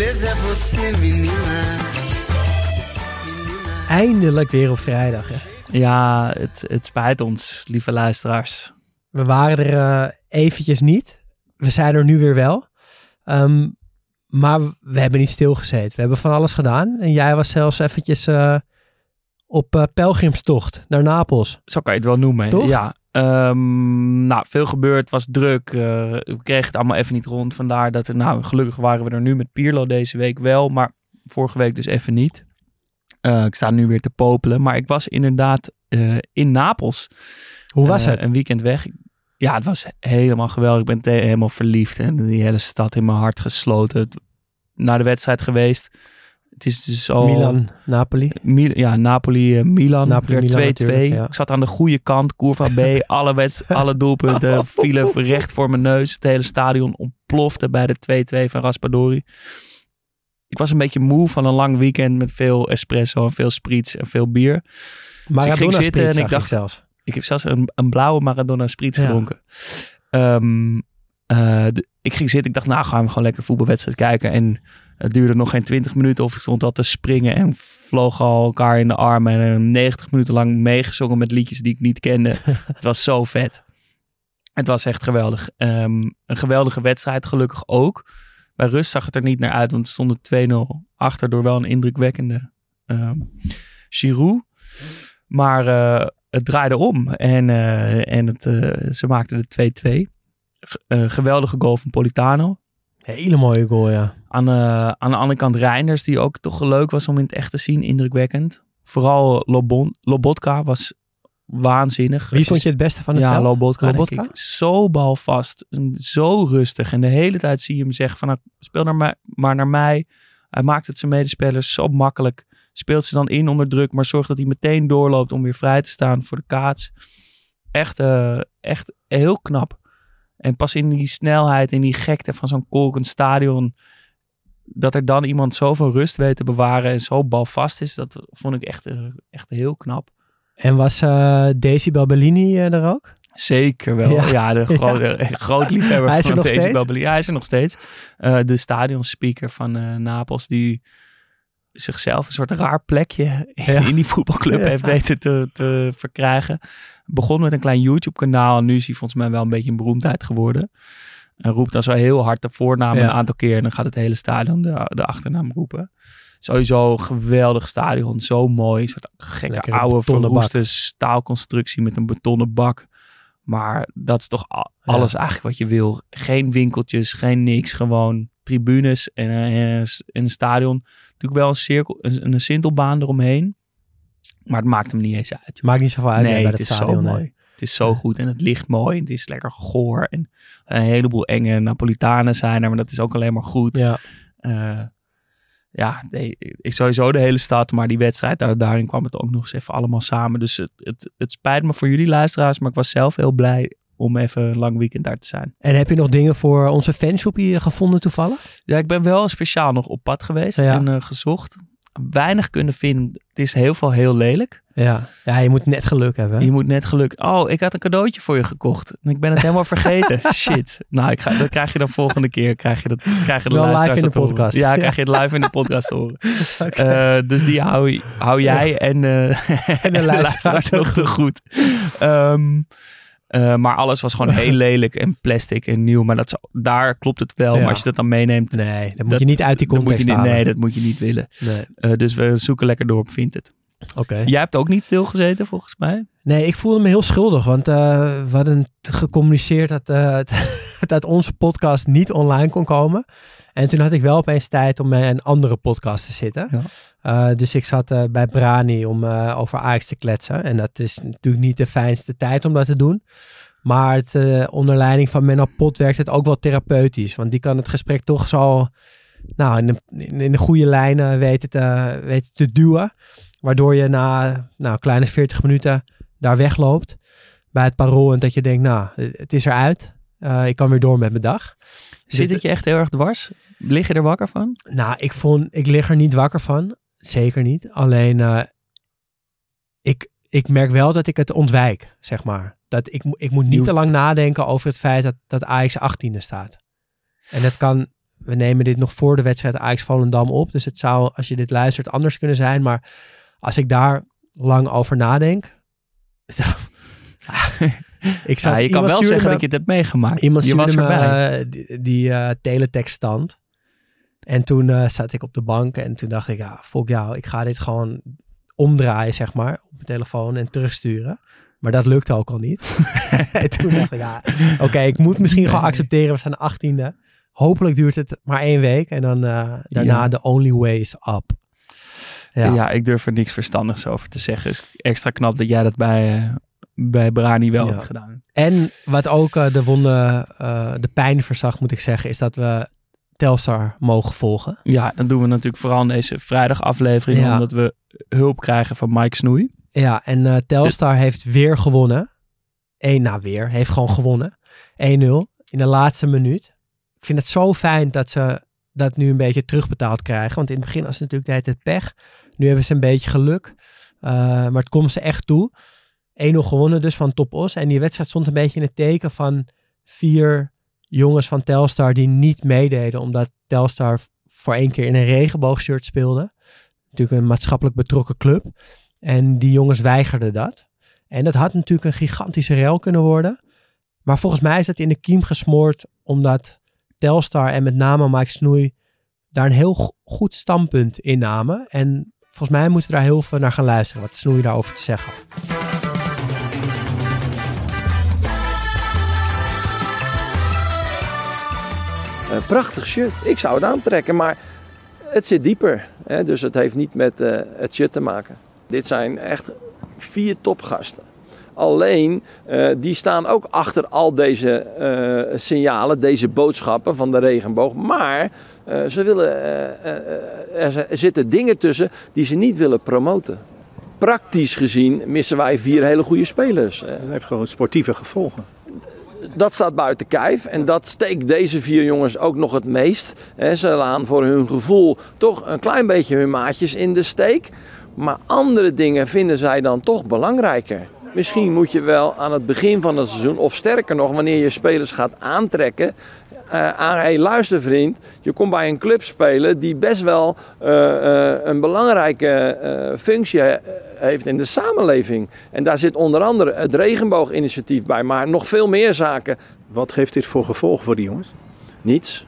Beleza é você, menina. Eindelijk weer op vrijdag. Hè. Ja, het, het spijt ons, lieve luisteraars. We waren er eh, eventjes niet. We zijn er nu weer wel. Ehm, maar we hebben niet stilgezeten. We hebben van alles gedaan. En jij was zelfs eventjes eh, op eh, pelgrimstocht naar Napels. Zo kan je het wel noemen. Toch? Ja. Ehm, nou, veel gebeurd, was druk. eh, we kregen het allemaal even niet rond. Vandaar dat, er, nou, gelukkig waren we er nu met Pierlo deze week wel. Maar vorige week dus even niet. Eh, ik sta nu weer te popelen. Maar ik was inderdaad eh, in Napels. Hoe was het? Een weekend weg. Ja, het was helemaal geweldig. Ik ben helemaal verliefd. En die hele stad in mijn hart gesloten. Naar de wedstrijd geweest. Het is dus al... Milan, Napoli. Mil- ja, Napoli, eh, Milan. Napoli, het Milan werd 2-2. natuurlijk, ja. Ik zat aan de goede kant. Curva B. alle, weds- alle doelpunten vielen recht voor mijn neus. Het hele stadion ontplofte bij de 2-2 van Raspadori. Ik was een beetje moe van een lang weekend met veel espresso en veel spritz en veel bier. Maradona ging zitten en ik dacht- zelfs. Ik heb zelfs een, een blauwe Maradona Spritz Ja. gedronken. Ehm, eh, de- ik ging zitten. Ik dacht, nou gaan we gewoon lekker voetbalwedstrijd kijken. En het duurde nog geen 20 minuten of ik stond al te springen en vloog al elkaar in de armen. En eh, 90 minuten lang meegezongen met liedjes die ik niet kende. het was zo vet. Het was echt geweldig. Ehm, een geweldige wedstrijd, gelukkig ook. Bij rust zag het er niet naar uit, want we stonden 2-0 achter door wel een indrukwekkende ehm Giroud. Maar eh, het draaide om en, eh, en het, eh, ze maakten de 2-2. G- eh, geweldige goal van Politano. Hele mooie goal, ja. Aan, eh, aan de andere kant Reinders, die ook toch leuk was om in het echt te zien. Indrukwekkend. Vooral Lobon, Lobotka was waanzinnig. Wie vond je het beste van het ja, veld? Lobotka, denk Lobotka? ik. Zo balvast. Zo rustig. En de hele tijd zie je hem zeggen van nou, speel naar mij, maar naar mij. Hij maakt het zijn medespelers zo makkelijk. Speelt ze dan in onder druk, maar zorgt dat hij meteen doorloopt om weer vrij te staan voor de kaats. Echt, eh, echt heel knap. En pas in die snelheid en die gekte van zo'n kolkend stadion. Dat er dan iemand zoveel rust weet te bewaren en zo balvast is. Dat vond ik echt, eh, echt heel knap. En was eh Decibel Bellini eh, er ook? Zeker wel. Ja. Ja, de grote, groot liefhebber Hij is er van steeds? Babeli. Ja, hij is er nog steeds. De stadionspeaker van Napels, die zichzelf een soort raar plekje Ja. in die voetbalclub Ja. heeft weten te, te verkrijgen. Begon met een klein YouTube-kanaal en nu is hij volgens mij wel een beetje een beroemdheid geworden. En roept dan zo heel hard de voornaam Ja. een aantal keer en dan gaat het hele stadion de, de achternaam roepen. Sowieso een geweldig stadion, zo mooi. Een soort gekke Lekkere oude verroeste staalconstructie met een betonnen bak. Maar dat is toch alles eigenlijk wat je wil. Geen winkeltjes, geen niks. Gewoon tribunes en, eh, en een s- en een stadion. Natuurlijk wel een cirkel, een, een sintelbaan eromheen. Maar het maakt hem niet eens uit. Maakt niet zoveel uit nee, bij het het stadion. zo nee. mooi. Het is zo goed en het ligt mooi. Het is lekker goor. En een heleboel enge Napolitanen zijn er, maar dat is ook alleen maar goed. Ja. Eh, ja, nee, ik sowieso de hele stad, maar die wedstrijd, daar, daarin kwam het ook nog eens even allemaal samen. Dus het, het, het spijt me voor jullie luisteraars, maar ik was zelf heel blij om even een lang weekend daar te zijn. En heb je nog dingen voor onze fanshop hier gevonden toevallig? Ja, ik ben wel speciaal nog op pad geweest Ja. en eh, gezocht. Weinig kunnen vinden. Het is heel veel heel lelijk. Ja. Ja, je moet net geluk hebben. hè? Je moet net geluk. Oh, ik had een cadeautje voor je gekocht. En Ik ben het helemaal vergeten. Shit. Nou, ik ga, dat krijg je dan volgende keer. Krijg je dat, krijg je de Wel live in de podcast. Ja, krijg je het live in de podcast te horen. Eh, dus die hou, hou jij en, eh en de luisteraars nog te goed. Ehm, Eh, maar alles was gewoon heel lelijk en plastic en nieuw. Maar dat daar klopt het wel. Ja. Maar als je dat dan meeneemt, Nee, dat moet je niet uit die context niet, halen. nee, dat moet je niet willen. Nee. Eh, dus we zoeken lekker door op Vindt het. Oké. Jij hebt ook niet stilgezeten volgens mij. Nee, ik voelde me heel schuldig, want eh, we hadden gecommuniceerd dat, dat onze podcast niet online kon komen. En toen had ik wel opeens tijd om bij een andere podcast te zitten. Ja. Eh, dus ik zat eh, bij Brani om eh, over Ajax te kletsen. En dat is natuurlijk niet de fijnste tijd om dat te doen. Maar het, onder leiding van Menno Pot werkt het ook wel therapeutisch. Want die kan het gesprek toch zo nou, in, de, in, in de goede lijnen weten te, weten te duwen. Waardoor je na nou, kleine 40 minuten daar wegloopt bij het parool. En dat je denkt, nou, het is eruit. Eh, ik kan weer door met mijn dag. Dus Zit het je echt heel erg dwars? Lig je er wakker van? Nou, ik vond, ik lig er niet wakker van. Zeker niet. Alleen, eh, ik, ik merk wel dat ik het ontwijk, zeg maar. Dat ik, ik moet niet te lang nadenken over het feit dat, dat Ajax 18e staat. En dat kan, we nemen dit nog voor de wedstrijd Ajax Volendam op. Dus het zou, als je dit luistert, anders kunnen zijn. Maar als ik daar lang over nadenk. Ik Ja, je kan wel zeggen me- dat je het hebt meegemaakt. Iemand je was me erbij. eh, die, die eh, teletext stand. En toen eh, zat ik op de bank en toen dacht ik, ja, fuck jou, ik ga dit gewoon omdraaien, zeg maar, op mijn telefoon en terugsturen. Maar dat lukte ook al niet. en toen dacht ik, ja, oké, ik moet misschien gewoon accepteren, we zijn de achttiende. Hopelijk duurt het maar één week en dan eh, daarna Ja. de only way is up. ja. Ja, ik durf er niks verstandigs over te zeggen. is extra knap dat jij dat bij, bij Brani wel Ja. hebt gedaan. En wat ook eh, de wonde, eh, de pijn verzag, moet ik zeggen, is dat we Telstar mogen volgen. Ja, dan doen we natuurlijk vooral in deze vrijdag aflevering. Ja. Omdat we hulp krijgen van Mike Snoei. Ja, en eh, Telstar heeft weer gewonnen. Eén, nou weer, heeft gewoon gewonnen. 1-0 in de laatste minuut. Ik vind het zo fijn dat ze dat nu een beetje terugbetaald krijgen. Want in het begin was het natuurlijk de hele tijd pech. Nu hebben ze een beetje geluk. Maar het komt ze echt toe. 1-0 gewonnen dus van Top Os. En die wedstrijd stond een beetje in het teken van vier jongens van Telstar die niet meededen. Omdat Telstar voor één keer in een regenboogshirt speelde. Natuurlijk een maatschappelijk betrokken club. En die jongens weigerden dat. En dat had natuurlijk een gigantische rel kunnen worden. Maar volgens mij is dat in de kiem gesmoord omdat Telstar en met name Mike Snoei daar een heel go- goed standpunt in namen. En volgens mij moeten we daar heel veel naar gaan luisteren wat Snoei daarover te zeggen had. Een prachtig shirt. Ik zou het aantrekken, maar het zit dieper. Hè? Dus het heeft niet met eh, het shirt te maken. Dit zijn echt vier topgasten. Alleen, eh, die staan ook achter al deze eh, signalen, deze boodschappen van de regenboog. Maar eh, ze willen, eh, eh, eh, er, zi- zitten dingen tussen die ze niet willen promoten. Praktisch gezien missen wij vier hele goede spelers. Dat heeft gewoon sportieve gevolgen. Dat staat buiten kijf. En dat steekt deze vier jongens ook nog het meest. Ze laan voor hun gevoel toch een klein beetje hun maatjes in de steek. Maar andere dingen vinden zij dan toch belangrijker. Misschien moet je wel aan het begin van het seizoen, of sterker nog, wanneer je spelers gaat aantrekken. Eh, aan, hey, luister vriend, je komt bij een club spelen die best wel eh, eh, een belangrijke functie heeft in de samenleving. En daar zit onder andere het regenbooginitiatief bij, maar nog veel meer zaken. Wat heeft dit voor gevolgen voor die jongens? Niets.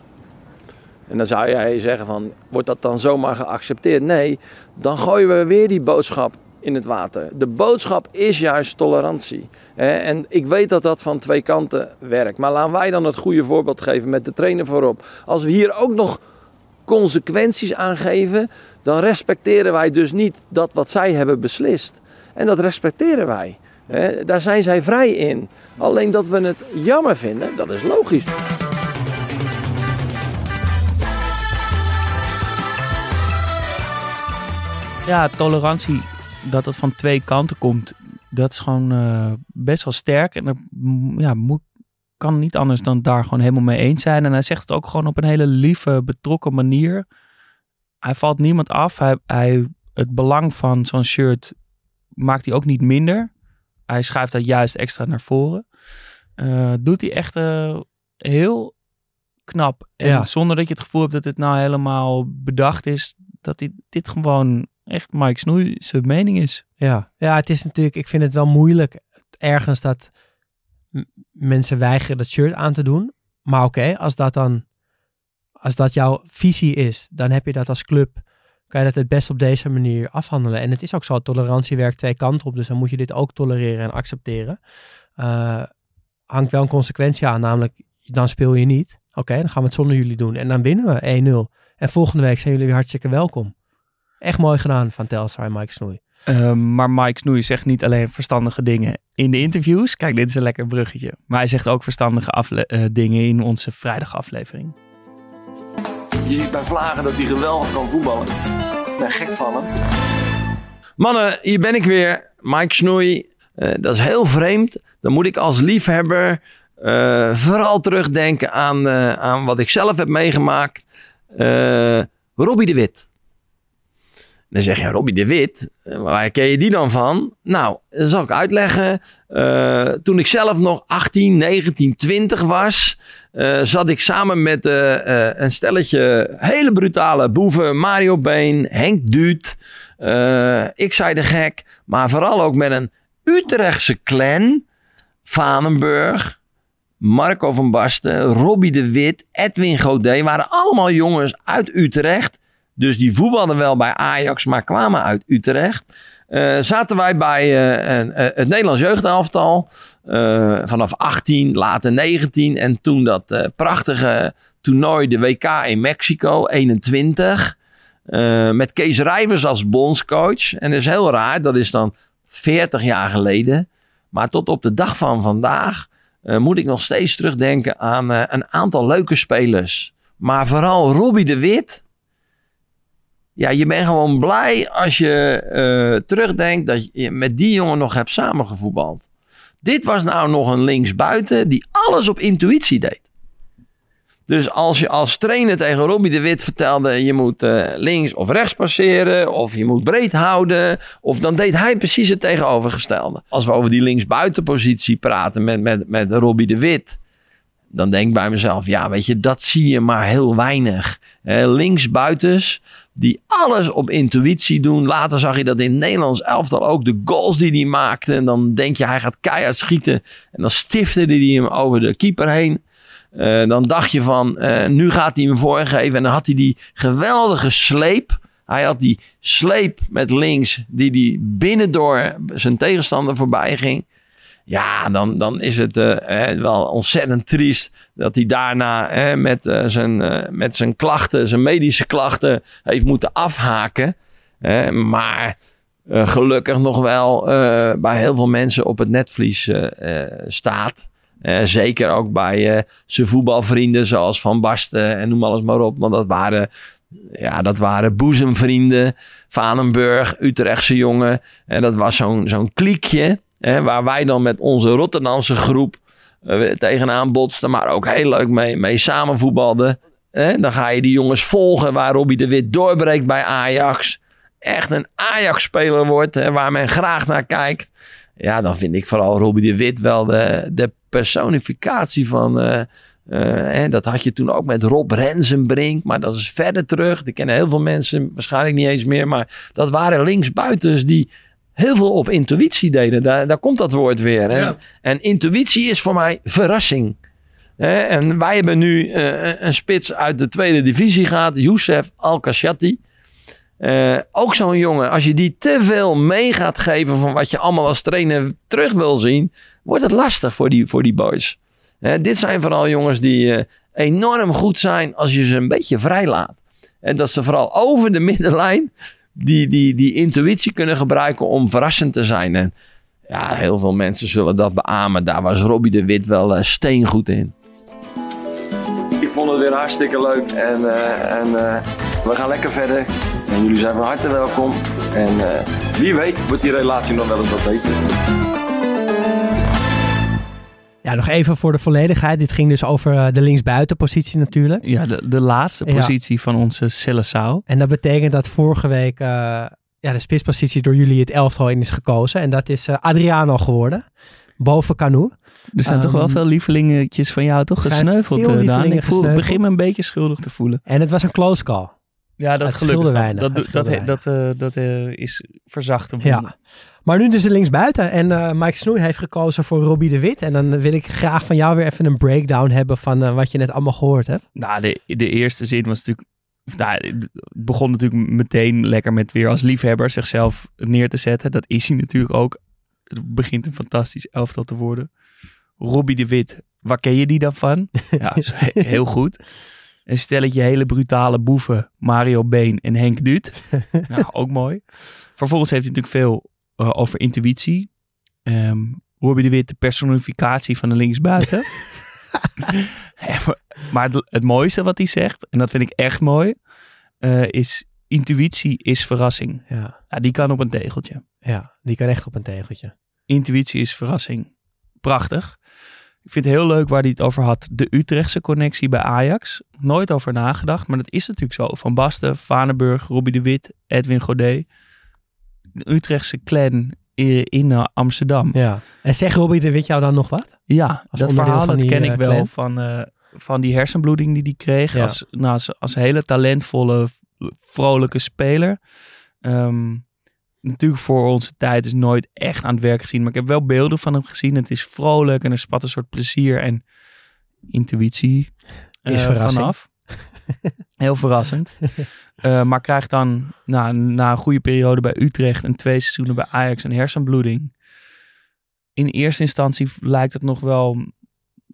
En dan zou jij zeggen van, wordt dat dan zomaar geaccepteerd? Nee, dan gooien we weer die boodschap in het water. De boodschap is juist tolerantie. En ik weet dat dat van twee kanten werkt. Maar laten wij dan het goede voorbeeld geven met de trainer voorop. Als we hier ook nog consequenties aangeven, dan respecteren wij dus niet dat wat zij hebben beslist. En dat respecteren wij. Daar zijn zij vrij in. Alleen dat we het jammer vinden, dat is logisch. Ja, tolerantie, dat het van twee kanten komt, dat is gewoon eh, best wel sterk. En er mm, ja, moet, kan niet anders dan daar gewoon helemaal mee eens zijn. En hij zegt het ook gewoon op een hele lieve, betrokken manier. Hij valt niemand af. Hij, hij, het belang van zo'n shirt maakt hij ook niet minder. Hij schuift dat juist extra naar voren. Eh, doet hij echt eh, heel knap. En Ja. zonder dat je het gevoel hebt dat het nou helemaal bedacht is. Dat hij, dit gewoon echt Mike Snoei zijn mening is. Ja. ja, het is natuurlijk, ik vind het wel moeilijk ergens dat mensen weigeren dat shirt aan te doen. Maar oké, als dat dan, als dat jouw visie is, dan heb je dat als club, kan je dat het best op deze manier afhandelen. En het is ook zo, tolerantie werkt twee kanten op, dus dan moet je dit ook tolereren en accepteren. Eh, hangt wel een consequentie aan, namelijk dan speel je niet. Oké, dan gaan we het zonder jullie doen. En dan winnen we 1-0. En volgende week zijn jullie weer hartstikke welkom. Echt mooi gedaan van Telstar en Mike Snoei. Eh, maar Mike Snoei zegt niet alleen verstandige dingen in de interviews. Kijk, dit is een lekker bruggetje. Maar hij zegt ook verstandige afle- eh, dingen in onze vrijdagaflevering. Je ziet bij Vlagen dat hij geweldig kan voetballen. Ik ben gek van hem. Mannen, hier ben ik weer. Mike Snoei. Eh, dat is heel vreemd. Dan moet ik als liefhebber eh, vooral terugdenken aan, eh, aan wat ik zelf heb meegemaakt. Eh Robbie de Wit. Dan zeg je, Robbie de Wit, eh, waar ken je die dan van? Nou, dat zal ik uitleggen. Eh, toen ik zelf nog 18, 19, 20 was, eh, zat ik samen met een stelletje hele brutale boeven. Mario Been, Henk Duut, ik zei de gek. Maar vooral ook met een Utrechtse clan. Vanenburg, Marco van Basten, Robbie de Wit, Edwin Godet. Waren allemaal jongens uit Utrecht. Dus die voetbalden wel bij Ajax, maar kwamen uit Utrecht. Eh, zaten wij bij eh, een- eh, het Nederlands jeugdelftal. vanaf 18, later 19. En toen dat prachtige toernooi, de WK in Mexico, 21. eh, met Kees Rijvers als bondscoach. En dat is heel raar, dat is dan 40 jaar geleden. Maar tot op de dag van vandaag moet ik nog steeds terugdenken aan een aantal leuke spelers. Maar vooral Robbie de Wit. Ja, je bent gewoon blij als je eh, terugdenkt dat je met die jongen nog hebt samengevoetbald. Dit was nou nog een linksbuiten die alles op intuïtie deed. Dus als je als trainer tegen Robbie de Wit vertelde... je moet eh, links of rechts passeren... of je moet breed houden... of dan deed hij precies het tegenovergestelde. Als we over die linksbuitenpositie praten met, met, met Robbie de Wit... dan denk ik bij mezelf... ja, weet je, dat zie je maar heel weinig. Eh, linksbuitens die alles op intuïtie doen. Later zag je dat in het Nederlands elftal ook de goals die hij maakte. En dan denk je hij gaat keihard schieten. En dan stifte hij hem over de keeper heen. Eh, dan dacht je van, eh, nu gaat hij hem voorgeven. En dan had hij die geweldige sleep. Hij had die sleep met links, die hij binnendoor zijn tegenstander voorbij ging. Ja, dan, dan is het eh, wel ontzettend triest dat hij daarna met, eh, zijn, eh, met zijn klachten, zijn medische klachten, heeft moeten afhaken. Maar eh, gelukkig nog wel bij heel veel mensen op het netvlies staat. Zeker ook bij zijn voetbalvrienden zoals Van Basten en noem alles maar op. Want dat waren, ja, dat waren boezemvrienden. Vanenburg, Utrechtse jongen. En dat was zo'n zo'n kliekje. Hè, waar wij dan met onze Rotterdamse groep eh, tegenaan botsten. Maar ook heel leuk mee, mee samen voetbalden. Hè, dan ga je die jongens volgen waar Robbie de Wit doorbreekt bij Ajax. Echt een Ajax-speler wordt hè, waar men graag naar kijkt. Ja, dan vind ik vooral Robbie de Wit wel de, de personificatie van... eh, eh, dat had je toen ook met Rob Rensenbrink. Maar dat is verder terug. Die kennen heel veel mensen waarschijnlijk niet eens meer. Maar dat waren linksbuitens die heel veel op intuïtie deden. Daar, daar komt dat woord weer. En, Ja. en intuïtie is voor mij verrassing. Hè, en wij hebben nu eh, een spits uit de tweede divisie gehad. Youssef Al-Kashati. Eh, ook zo'n jongen, als je die te veel mee gaat geven van wat je allemaal als trainer terug wil zien, wordt het lastig voor die, voor die boys. Dit zijn vooral jongens die eh, enorm goed zijn als je ze een beetje vrijlaat. En dat ze vooral over de middenlijn die, die, die intuïtie kunnen gebruiken om verrassend te zijn. En ja, heel veel mensen zullen dat beamen. Daar was Robbie de Wit wel eh, steengoed in. Ik vond het weer hartstikke leuk en, eh, en eh, we gaan lekker verder. En jullie zijn van harte welkom. En wie weet wordt die relatie nog wel eens wat beter. Ja, nog even voor de volledigheid. Dit ging dus over eh, de linksbuitenpositie natuurlijk. Ja, de, de laatste Ja. positie van onze Celesau. En dat betekent dat vorige week eh, ja, de spitspositie door jullie het elftal in is gekozen. En dat is eh, Adriano geworden. Boven Canu. Er zijn Ehm, toch wel veel lievelingetjes van jou toch zijn gesneuveld, veel eh, Daan? Ik voel, gesneuveld. begin me een beetje schuldig te voelen. En het was een close call. Ja, dat Het gelukkig. weinig, Dat, het dat, dat, dat, eh, dat eh, is verzacht. Ja. Maar nu dus linksbuiten. En eh, Mike Snoei heeft gekozen voor Robbie de Wit. En dan wil ik graag van jou weer even een breakdown hebben van eh, wat je net allemaal gehoord hebt. Nou, de, de eerste zin was natuurlijk... Nou, het begon natuurlijk meteen lekker met weer als liefhebber zichzelf neer te zetten. Dat is hij natuurlijk ook. Het begint een fantastisch elftal te worden. Robbie de Wit, waar ken je die dan van? Ja, heel goed. Een stelletje hele brutale boeven. Mario Been en Henk Duut. nou, ook mooi. Vervolgens heeft hij natuurlijk veel over intuïtie. Ehm Robbie de Wit, de personificatie van de linksbuiten. Ja, maar- het, het mooiste wat hij zegt, en dat vind ik echt mooi, eh, is intuïtie is verrassing. Ja, Ja, die kan op een tegeltje. ja, die kan echt op een tegeltje. Intuïtie is verrassing. Prachtig. Ik vind het heel leuk waar hij het over had. De Utrechtse connectie bij Ajax. Nooit over nagedacht, maar dat is natuurlijk zo. Van Basten, Vanenburg, Robbie de Wit, Edwin Godet. Utrechtse clan in eh, Amsterdam. Ja. En zeg Robbie de Wit jou dan nog wat? Ja, Als dat verhaal van dat ken eh, ik wel clan? van, eh, van die hersenbloeding die hij kreeg. Ja. Als, nou, als, als hele talentvolle, vrolijke speler. Ehm, natuurlijk voor onze tijd is nooit echt aan het werk gezien. Maar ik heb wel beelden van hem gezien. Het is vrolijk en er spat een soort plezier en intuïtie Is eh, vanaf. Heel verrassend. Eh, maar krijgt dan na, na een goede periode bij Utrecht en twee seizoenen bij Ajax een hersenbloeding. In eerste instantie lijkt het nog wel een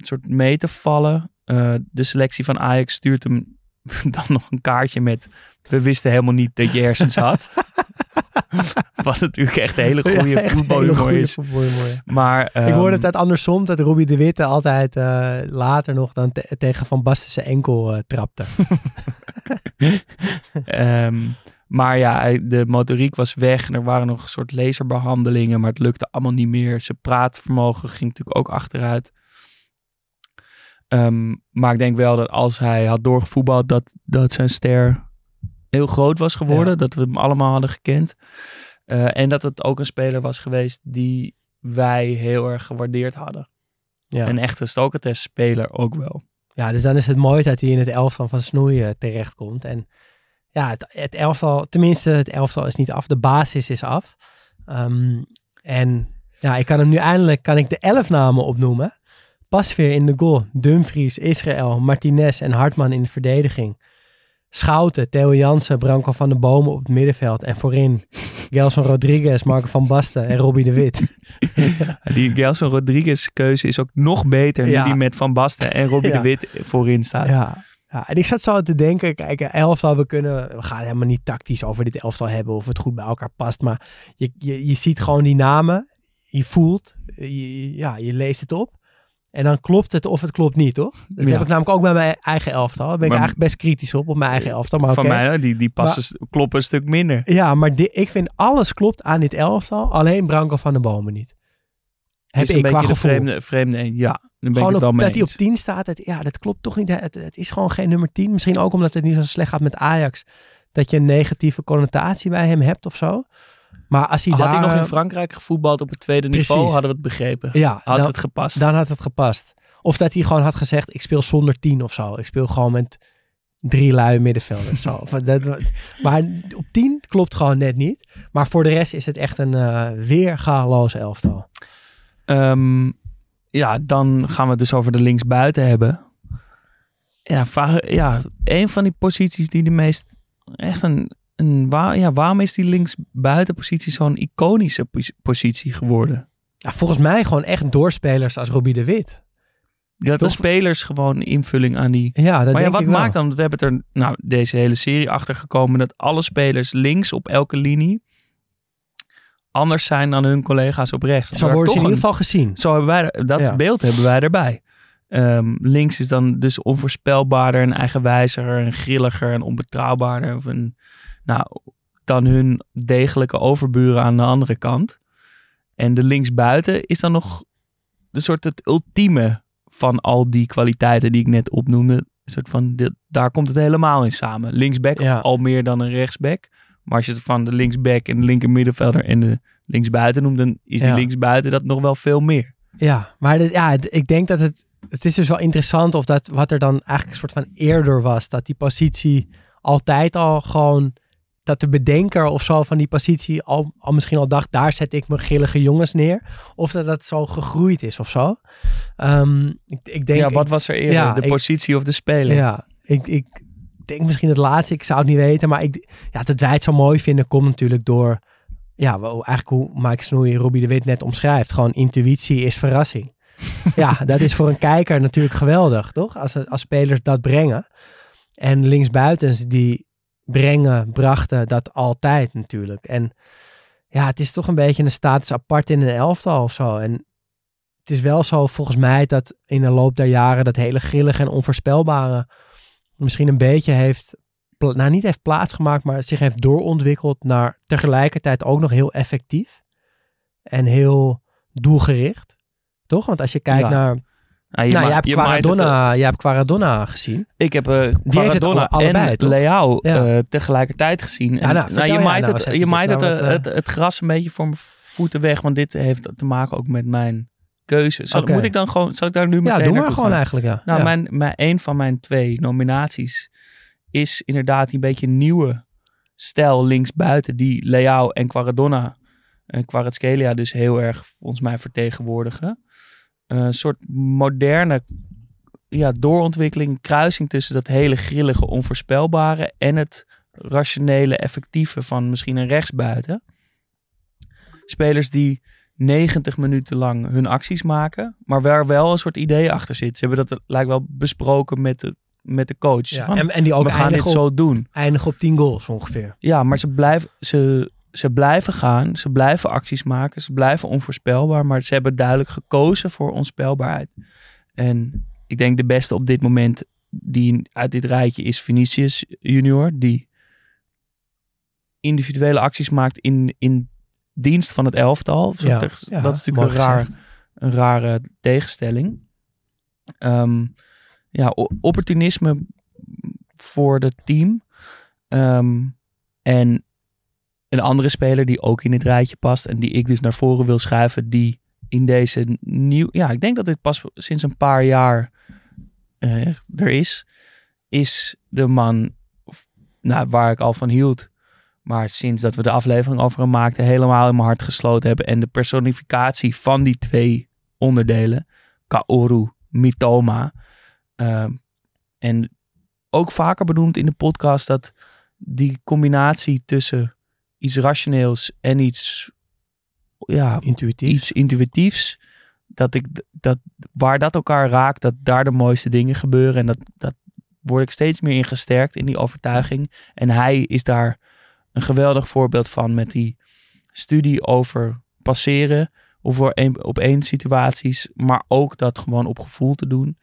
soort mee te vallen. Eh, de selectie van Ajax stuurt hem dan nog een kaartje met... We wisten helemaal niet dat je hersens had. Wat natuurlijk echt een hele goede Ja, voetbalhumor goede is. voetbalhumor. Maar, ik ehm, hoorde het uit andersom, dat Robbie de Witte altijd eh, later nog dan te- tegen Van Basten zijn enkel eh, trapte. Ehm, maar ja, de motoriek was weg en er waren nog een soort laserbehandelingen, maar het lukte allemaal niet meer. Zijn praatvermogen ging natuurlijk ook achteruit. Ehm, maar ik denk wel dat als hij had doorgevoetbald, dat, dat zijn ster heel groot was geworden. Ja. Dat we hem allemaal hadden gekend. Eh, en dat het ook een speler was geweest die wij heel erg gewaardeerd hadden. Ja. Een echte Stokertest speler ook wel. Ja, dus dan is het mooi dat hij in het elftal van Snoeien terechtkomt. En ja, het, het elftal, tenminste het elftal is niet af, de basis is af. Ehm, en ja, ik kan hem nu eindelijk, kan ik de elf namen opnoemen. Pasveer in de goal, Dumfries, Israël, Martinez en Hartman in de verdediging. Schouten, Theo Jansen, Branko van der Bomen op het middenveld. En voorin Gelson Rodriguez, Marco van Basten en Robbie de Wit. Die Gelson Rodriguez keuze is ook nog beter Ja. nu die met Van Basten en Robbie Ja. de Wit voorin staat. Ja. ja, en ik zat zo te denken, kijk, elftal, we kunnen, we gaan helemaal niet tactisch over dit elftal hebben of het goed bij elkaar past, maar je, je, je ziet gewoon die namen, je voelt, je, ja, je leest het op en dan klopt het of het klopt niet, toch? Dat Ja. heb ik namelijk ook bij mijn eigen elftal, daar ben ik Maar- eigenlijk best kritisch op, op mijn eigen elftal, maar Van mij, die, die passen kloppen een stuk minder. Ja, maar ik vind alles klopt aan dit elftal, alleen Branko van de Bomen niet. Heb is een ik qua beetje de vreemde, vreemde een. Ja, dan ben ik Gewoon het wel op, mee dat hij op eens. 10 staat, het, ja, dat klopt toch niet. Het, het is gewoon geen nummer 10. Misschien ook omdat het niet zo slecht gaat met Ajax. Dat je een negatieve connotatie bij hem hebt of zo. Maar als hij Had daar... hij nog in Frankrijk gevoetbald op het tweede niveau, hadden we het begrepen. Ja, Had dan, het gepast. dan had het gepast. Of dat hij gewoon had gezegd, ik speel zonder 10 of zo. Ik speel gewoon met drie lui middenvelders. zo. Dat, maar op 10 klopt gewoon net niet. Maar voor de rest is het echt een eh weergaloos elftal. Ehm, ja, dan gaan we het dus over de linksbuiten hebben. Ja, ja, een van die posities die de meest echt een, een waar, ja, waarom is die linksbuitenpositie zo'n iconische pos- positie geworden? Ja, volgens mij gewoon echt doorspelers als Robbie de Wit. Dat de spelers gewoon invulling aan die. Ja, dat maar ja, wat ik wel. maakt dan? We hebben het er nou deze hele serie achter gekomen dat alle spelers links op elke linie anders zijn dan hun collega's op rechts. Zo worden ze in ieder geval gezien. Zo hebben wij dat Ja. beeld hebben wij erbij. Ehm, links is dan dus onvoorspelbaarder en eigenwijziger en grilliger en onbetrouwbaarder. Of een, nou, dan hun degelijke overburen aan de andere kant. En de linksbuiten is dan nog de soort het ultieme van al die kwaliteiten die ik net opnoemde. Een soort van, daar komt het helemaal in samen. Linksback Ja. al meer dan een rechtsback. Maar als je het van de linksback en de linker middenvelder en de linksbuiten noemt, dan is die Ja. linksbuiten dat nog wel veel meer. Ja, maar dit- ja, ik denk dat het... Het is dus wel interessant of dat wat er dan eigenlijk een soort van eerder was. Dat die positie altijd al gewoon dat de bedenker of zo van die positie al, al misschien al dacht, daar zet ik mijn grillige jongens neer. Of dat dat zo gegroeid is of zo. Ehm, ik, ik denk, ja, wat was er eerder? ja, de ik- positie of de speler? ja, ik, ik denk misschien het laatste. Ik zou het niet weten. Maar ik, ja, dat wij het zo mooi vinden komt natuurlijk door... Ja, wel, eigenlijk hoe Mike Snoei Robbie de Wit net omschrijft. Gewoon intuïtie is verrassing. ja, dat is voor een kijker natuurlijk geweldig, toch? Als, als spelers dat brengen. En linksbuitens die brengen, brachten dat altijd natuurlijk. En ja, het is toch een beetje een status apart in een elftal of zo. En het is wel zo volgens mij dat in de loop der jaren dat hele grillige en onvoorspelbare misschien een beetje heeft, nou niet heeft plaatsgemaakt, maar zich heeft doorontwikkeld naar tegelijkertijd ook nog heel effectief en heel doelgericht. Toch? Want als je kijkt Ja. naar, Ah, je nou, je hebt maait het, Quaradonna, je hebt Quaradonna gezien. eh, ik heb eh Maradona al- allebei, en? Leao Ja. eh, tegelijkertijd gezien. Ja, En, nou, vertel je maait nou het, eens je maait het, nou, eh, het, het gras een beetje voor mijn voeten weg, want dit heeft te maken ook met mijn keuze. Zal. Moet ik dan gewoon, zal ik daar nu meteen Ja, doe maar gewoon gaan? eigenlijk, ja. Nou, ja. mijn, mijn, een van mijn twee nominaties is inderdaad een beetje nieuwe stijl linksbuiten die Leao en Quaradonna en Kvaratskhelia dus heel erg volgens mij vertegenwoordigen. Eh, Een soort moderne ja, doorontwikkeling, kruising tussen dat hele grillige, onvoorspelbare en het rationele, effectieve van misschien een rechtsbuiten. Spelers die 90 minuten lang hun acties maken, maar waar wel een soort idee achter zit. Ze hebben dat lijkt wel besproken met de, met de coach. Ja, van, en, en die ook we gaan dit op, zo doen. eindigen op 10 goals ongeveer. Ja, maar ze blijven, ze, ze blijven gaan, ze blijven acties maken, ze blijven onvoorspelbaar, maar ze hebben duidelijk gekozen voor onspelbaarheid. En ik denk de beste op dit moment die uit dit rijtje is Vinicius junior, die individuele acties maakt in, in dienst van het elftal. Ja, ja, dat is natuurlijk een, raar, een rare tegenstelling. Ehm, ja, opportunisme voor het team. Ehm, en een andere speler die ook in dit rijtje past en die ik dus naar voren wil schuiven, die in deze nieuw, ja, ik denk dat dit pas sinds een paar jaar eh, er is, is de man nou, waar ik al van hield. Maar sinds dat we de aflevering over hem maakten, helemaal in mijn hart gesloten hebben. En de personificatie van die twee onderdelen, Kaoru, Mitoma. ehm, en ook vaker benoemd in de podcast dat die combinatie tussen iets rationeels en iets, ja, Intuïtief. iets intuïtiefs. Dat ik dat waar dat elkaar raakt, dat daar de mooiste dingen gebeuren. En dat, dat word ik steeds meer in gesterkt in die overtuiging. En hij is daar een geweldig voorbeeld van met die studie over passeren. Of voor een, op één situaties, maar ook dat gewoon op gevoel te doen.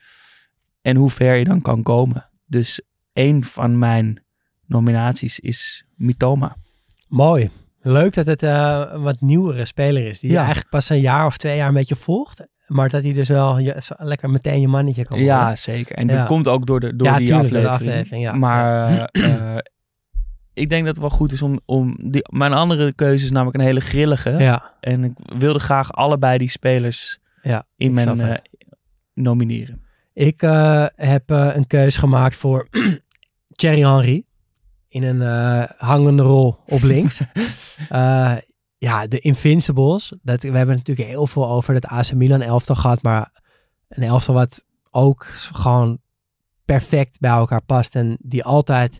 En hoe ver je dan kan komen. Dus één van mijn nominaties is Mitoma. Mooi. Leuk dat het eh, een wat nieuwere speler is. Die je eigenlijk pas een jaar of twee jaar een beetje volgt. Maar dat hij dus wel je, lekker meteen je mannetje kan worden. Ja, zeker. En Ja. dat komt ook door, de, door Ja, die tuurlijk, door de aflevering. Maar eh, eh, ik denk dat het wel goed is om... om die, mijn andere keuze is namelijk een hele grillige. Ja, En ik wilde graag allebei die spelers Ja, in mijn eh, nomineren. ik eh, heb eh, een keuze gemaakt voor Thierry Henry. In een eh, hangende rol op links. Eh, ja, de Invincibles. Dat, we hebben natuurlijk heel veel over het AC Milan elftal gehad. Maar een elftal wat ook gewoon perfect bij elkaar past. En die altijd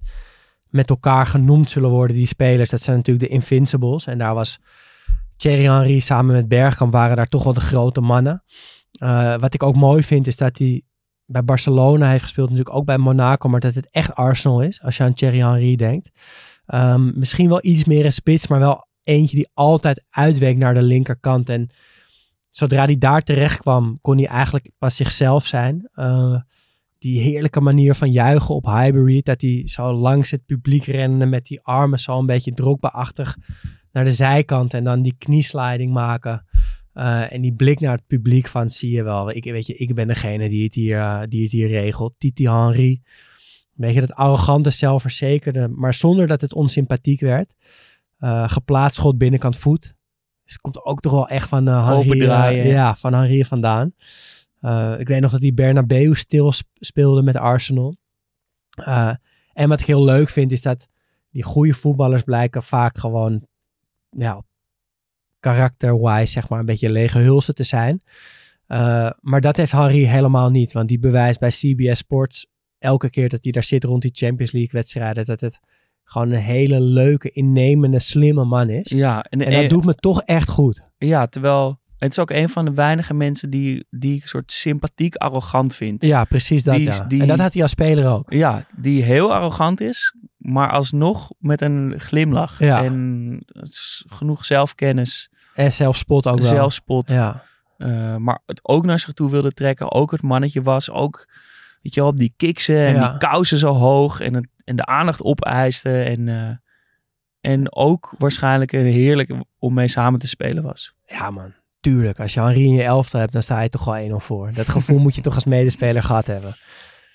met elkaar genoemd zullen worden, die spelers. Dat zijn natuurlijk de Invincibles. En daar was Thierry Henry samen met Bergkamp waren daar toch wel de grote mannen. Eh, wat ik ook mooi vind is dat hij bij Barcelona heeft gespeeld. Natuurlijk ook bij Monaco. Maar dat het echt Arsenal is. Als je aan Thierry Henry denkt. Ehm, misschien wel iets meer een spits. Maar wel eentje die altijd uitweek naar de linkerkant. En zodra hij daar terecht kwam, kon hij eigenlijk pas zichzelf zijn. Eh, die heerlijke manier van juichen op Highbury. Dat hij zo langs het publiek rende met die armen zo een beetje drogba-achtig naar de zijkant. En dan die kniesliding maken. Eh, en die blik naar het publiek van, zie je wel, ik, weet je, ik ben degene die het hier, eh, die het hier regelt. Titi Henry. Weet je, dat arrogante, zelfverzekerde, maar zonder dat het onsympathiek werd. Eh, geplaatst schot binnenkant voet. Dus het komt ook toch wel echt van Henry, ja, van Henry vandaan. Ik weet nog dat hij Bernabeu stil sp- speelde met Arsenal. En wat ik heel leuk vind is dat die goede voetballers blijken vaak gewoon, ja, karakter-wise zeg maar een beetje lege hulsen te zijn. Uh, maar dat heeft Henry helemaal niet, want die bewijst bij CBS Sports elke keer dat hij daar zit rond die Champions League wedstrijden, dat het gewoon een hele leuke, innemende, slimme man is. Ja, en, en dat doet me toch echt goed. Ja, terwijl het is ook een van de weinige mensen die, die ik een soort sympathiek arrogant vind. Ja, precies dat. Die, ja. die- en dat had hij als speler ook. Ja, die heel arrogant is, maar alsnog met een glimlach. Ja. En genoeg zelfkennis, En zelfspot ook wel. zelfspot. Ja. eh, maar het ook naar zich toe wilde trekken. Ook het mannetje was. Ook, weet je wel, op die kiksen en Ja. die kousen zo hoog. En, het, en de aandacht opeiste. En, eh, en ook waarschijnlijk een heerlijk om mee samen te spelen was. ja, man. Tuurlijk. Als je Henri in je elftal hebt, dan sta je toch wel 1-0 voor. Dat gevoel moet je toch als medespeler gehad hebben.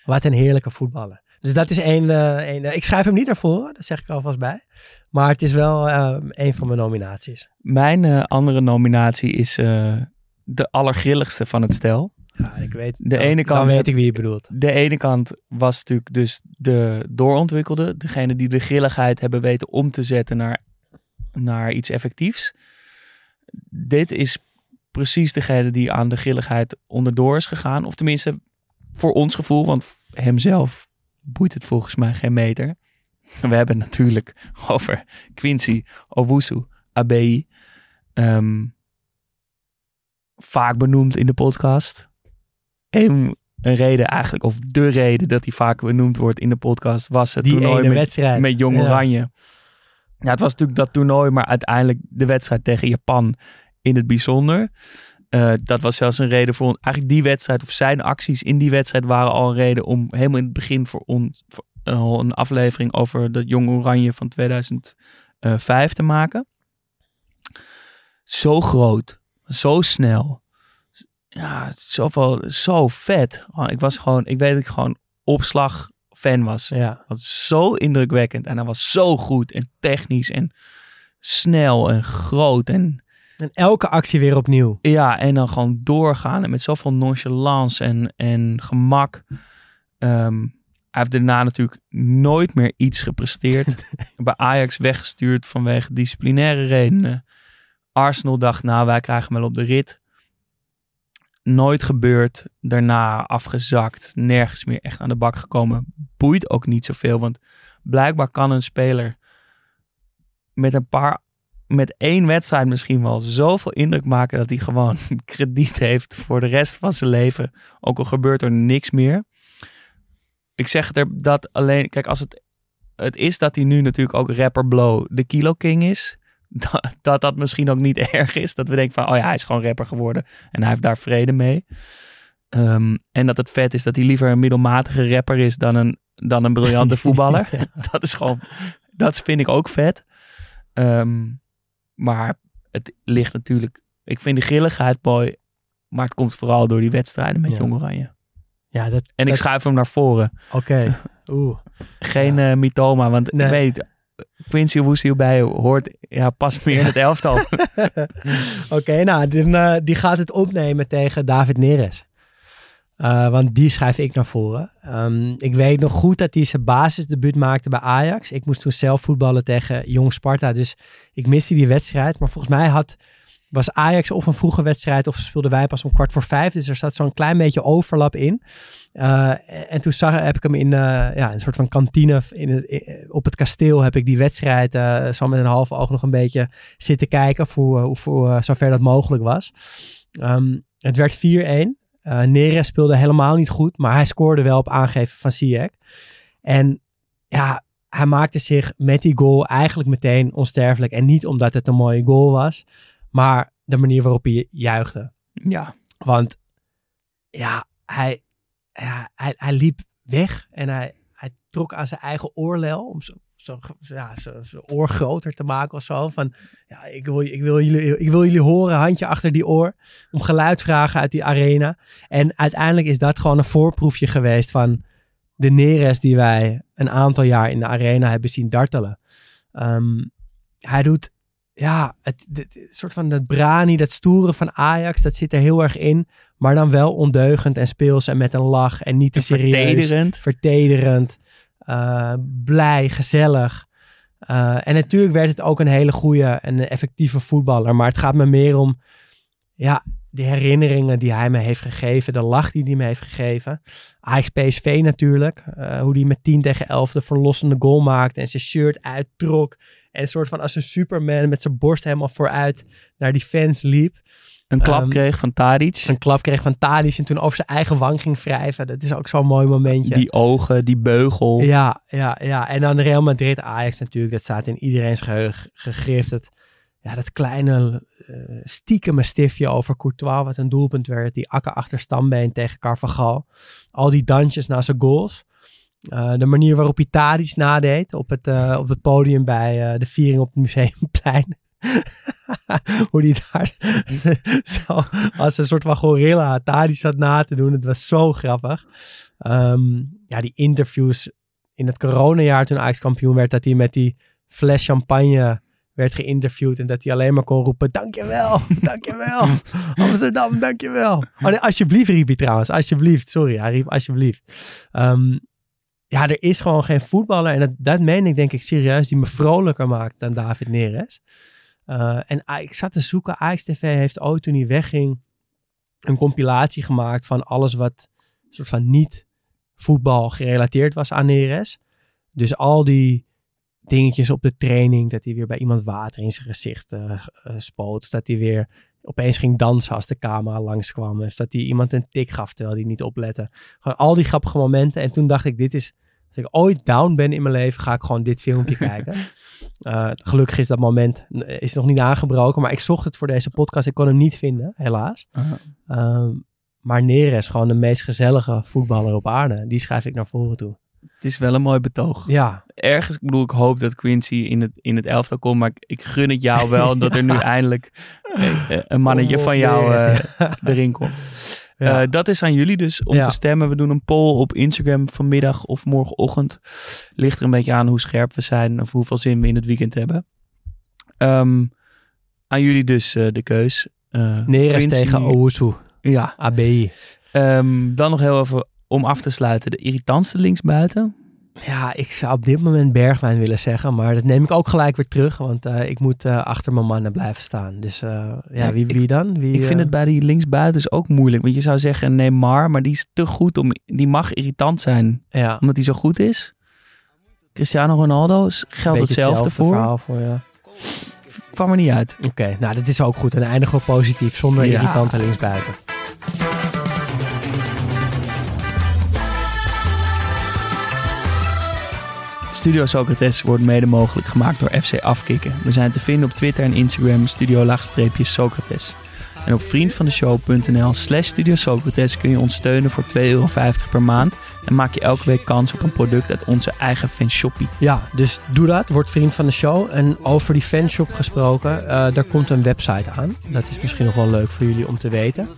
Wat een heerlijke voetballer. Dus dat is één... eh, één eh, ik schrijf hem niet naar voren, dat zeg ik alvast bij. Maar het is wel een van mijn nominaties. Mijn eh, andere nominatie is de allergrilligste van het stel. Ja, ik weet... De dan, ene kant Dan weet ik wie je bedoelt. De ene kant was natuurlijk dus de doorontwikkelde. Degene die de grilligheid hebben weten om te zetten naar, naar iets effectiefs. Dit is precies degene die aan de grilligheid onderdoor is gegaan. Of tenminste voor ons gevoel, want hemzelf boeit het volgens mij geen meter. We hebben het natuurlijk over Quincy Owusu Abeyi. Ehm, vaak benoemd in de podcast. Een, een reden eigenlijk, of de reden dat hij vaak benoemd wordt in de podcast, was het Die toernooi met, wedstrijd. met Jong Ja. Oranje. Ja, het was natuurlijk dat toernooi, maar uiteindelijk de wedstrijd tegen Japan in het bijzonder. Eh, dat was zelfs een reden voor. Eigenlijk die wedstrijd, of zijn acties in die wedstrijd waren al een reden om helemaal in het begin voor ons voor, eh, een aflevering over dat Jong Oranje van 2005 te maken. Zo groot, zo snel. Ja, zoveel, zo vet. Oh, Ik was gewoon, ik weet dat ik gewoon opslag fan was. Ja. Dat was zo indrukwekkend. En hij was zo goed en technisch en snel en groot. En En elke actie weer opnieuw. ja, en dan gewoon doorgaan. En met zoveel nonchalance en, en gemak. Ehm, hij heeft daarna natuurlijk nooit meer iets gepresteerd. Bij Ajax weggestuurd vanwege disciplinaire redenen. Arsenal dacht, nou, wij krijgen hem wel op de rit. Nooit gebeurd. Daarna afgezakt. Nergens meer echt aan de bak gekomen. Boeit ook niet zoveel. Want blijkbaar kan een speler met een paar met één wedstrijd misschien wel zoveel indruk maken dat hij gewoon krediet heeft voor de rest van zijn leven. Ook al gebeurt er niks meer. Ik zeg er dat alleen, kijk, als het, het is dat hij nu natuurlijk ook rapper Blow de Kilo King is. Dat, dat dat misschien ook niet erg is. Dat we denken van, oh ja, hij is gewoon rapper geworden. En hij heeft daar vrede mee. Ehm, en dat het vet is dat hij liever een middelmatige rapper is dan een, dan een briljante voetballer. Dat is gewoon, dat vind ik ook vet. Ehm, maar het ligt natuurlijk, ik vind de grilligheid mooi. Maar het komt vooral door die wedstrijden met Ja. Jong Oranje. Ja, dat... En ik schuif hem naar voren. Oké. Oeh. Geen eh mythoma, want Nee. ik weet Quincy Owusu bij hoort, ja, past meer in het elftal. Oké, nou, die, eh, die gaat het opnemen tegen David Neres. Eh, want die schrijf ik naar voren. Ehm, ik weet nog goed dat hij zijn basisdebuut maakte bij Ajax. Ik moest toen zelf voetballen tegen Jong Sparta. Dus ik miste die wedstrijd. Maar volgens mij had, was Ajax of een vroege wedstrijd... of speelden wij pas om kwart voor vijf. Dus er zat zo'n klein beetje overlap in. Eh, en toen zag, heb ik hem in eh, ja, een soort van kantine in het, op het kasteel... heb ik die wedstrijd zo met een half oog nog een beetje zitten kijken... voor, voor zover dat mogelijk was. Ehm, het werd 4-1. Eh Neres speelde helemaal niet goed, maar hij scoorde wel op aangeven van Ziyech. En ja, hij maakte zich met die goal eigenlijk meteen onsterfelijk. En niet omdat het een mooie goal was, maar de manier waarop hij juichte. ja, Want ja, hij, ja, hij, hij liep weg en hij, hij trok aan zijn eigen oorlel om zo, zo, ja, zo, zijn oor groter te maken of zo. Van, ja, ik wil, ik, wil jullie, ik wil jullie horen, handje achter die oor, om geluid vragen uit die arena. En uiteindelijk is dat gewoon een voorproefje geweest van de Neres die wij een aantal jaar in de arena hebben zien dartelen. Ehm, hij doet, ja, het, het, het soort van dat brani, dat stoere van Ajax, dat zit er heel erg in. Maar dan wel ondeugend en speels en met een lach en niet te en serieus. vertederend. Vertederend. Eh, blij, gezellig. Eh, en natuurlijk werd het ook een hele goede en effectieve voetballer. Maar het gaat me meer om ja, de herinneringen die hij me heeft gegeven. De lach die hij me heeft gegeven. Ajax PSV natuurlijk. eh, hoe hij met 10 tegen 11 de verlossende goal maakte. En zijn shirt uittrok. En een soort van als een superman met zijn borst helemaal vooruit naar die fans liep. Een klap Ehm, kreeg van Tadic. Een klap kreeg van Tadic en toen over zijn eigen wang ging wrijven. Dat is ook zo'n mooi momentje. Die ogen, die beugel. Ja, ja, ja. En dan Real Madrid, Ajax natuurlijk. Dat staat in iedereen's geheugen gegrift. Het, ja, dat kleine eh stiekeme stiftje over Courtois, wat een doelpunt werd. Die akker achter stambeen tegen Carvajal. Al die dansjes na zijn goals. Eh, de manier waarop hij Tadic nadeed op het, eh, op het podium bij de viering op het Museumplein. Hoe die daar zo als een soort van gorilla Tadic zat na te doen. Het was zo grappig. Ehm, ja, die interviews in het coronajaar toen Ajax kampioen werd, dat hij met die fles champagne werd geïnterviewd en dat hij alleen maar kon roepen, dankjewel, dankjewel, Amsterdam, dankjewel. Oh nee, alsjeblieft riep hij trouwens, alsjeblieft, sorry, hij riep alsjeblieft. Ehm, ja, er is gewoon geen voetballer, en dat, dat meen ik denk ik serieus, die me vrolijker maakt dan David Neres. Eh, en ik zat te zoeken, Ajax TV heeft ooit toen hij wegging een compilatie gemaakt van alles wat soort van niet voetbal gerelateerd was aan Neres. Dus al die dingetjes op de training, dat hij weer bij iemand water in zijn gezicht eh, spoot. Dat hij weer opeens ging dansen als de camera langskwam. Of dat hij iemand een tik gaf terwijl hij niet oplette. Gewoon al die grappige momenten. En toen dacht ik, dit is, als ik ooit down ben in mijn leven, ga ik gewoon dit filmpje kijken. Eh, gelukkig is dat moment eh, is nog niet aangebroken, maar ik zocht het voor deze podcast. Ik kon hem niet vinden, helaas. Ehm, maar Neres, gewoon de meest gezellige voetballer op aarde. Die schrijf ik naar voren toe. Het is wel een mooi betoog. Ja, Ergens, ik bedoel, ik hoop dat Quincy in het, in het elftal komt, maar ik, ik gun het jou wel dat er nu eindelijk eh, een mannetje van jou Neres, eh, erin komt. Ja. Eh, dat is aan jullie dus om Ja. te stemmen. We doen een poll op Instagram vanmiddag of morgenochtend. Ligt er een beetje aan hoe scherp we zijn of hoeveel zin we in het weekend hebben. Ehm, aan jullie dus eh, de keus. Eh, Neres tegen Owusu, Ja. ABI. Ehm, dan nog heel even om af te sluiten. De irritantste linksbuiten. Ja, ik zou op dit moment Bergwijn willen zeggen, maar dat neem ik ook gelijk weer terug, want eh, ik moet eh, achter mijn mannen blijven staan. Dus eh, ja, Ja, wie, ik- wie dan? Wie, Ik vind het bij die linksbuitens ook moeilijk. Want je zou zeggen Neymar, maar die is te goed om... Die mag irritant zijn, ja, omdat hij zo goed is. Cristiano Ronaldo geldt beetje hetzelfde voor. verhaal voor ja. Kwam er niet uit. Oké, nou dat is ook goed. En eindigen we positief, zonder Ja. irritante linksbuiten. Studio Socrates wordt mede mogelijk gemaakt door FC Afkikken. We zijn te vinden op Twitter en Instagram studio-socrates. En op vriendvandeshow.nl slash Studio Socrates kun je ons steunen voor 2,50 euro per maand. En maak je elke week kans op een product uit onze eigen fanshoppie. Ja, dus doe dat. Word vriend van de show. En over die fanshop gesproken, eh, daar komt een website aan. Dat is misschien nog wel leuk voor jullie om te weten.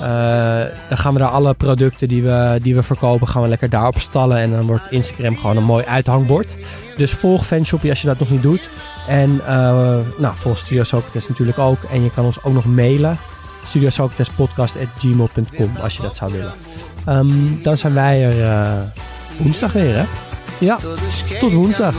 Eh, dan gaan we daar alle producten die we, die we verkopen, gaan we lekker daarop stallen. En dan wordt Instagram gewoon een mooi uithangbord. Dus volg fanshopie als je dat nog niet doet. En eh, nou, volg Studio Socrates natuurlijk ook. En je kan ons ook nog mailen. studiosocratespodcast.gmail.com als je dat zou willen. Ehm, dan zijn wij er eh, woensdag weer, hè? Ja, tot woensdag.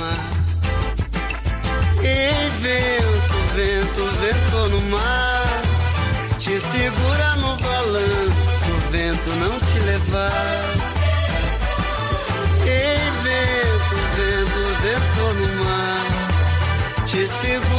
Te segura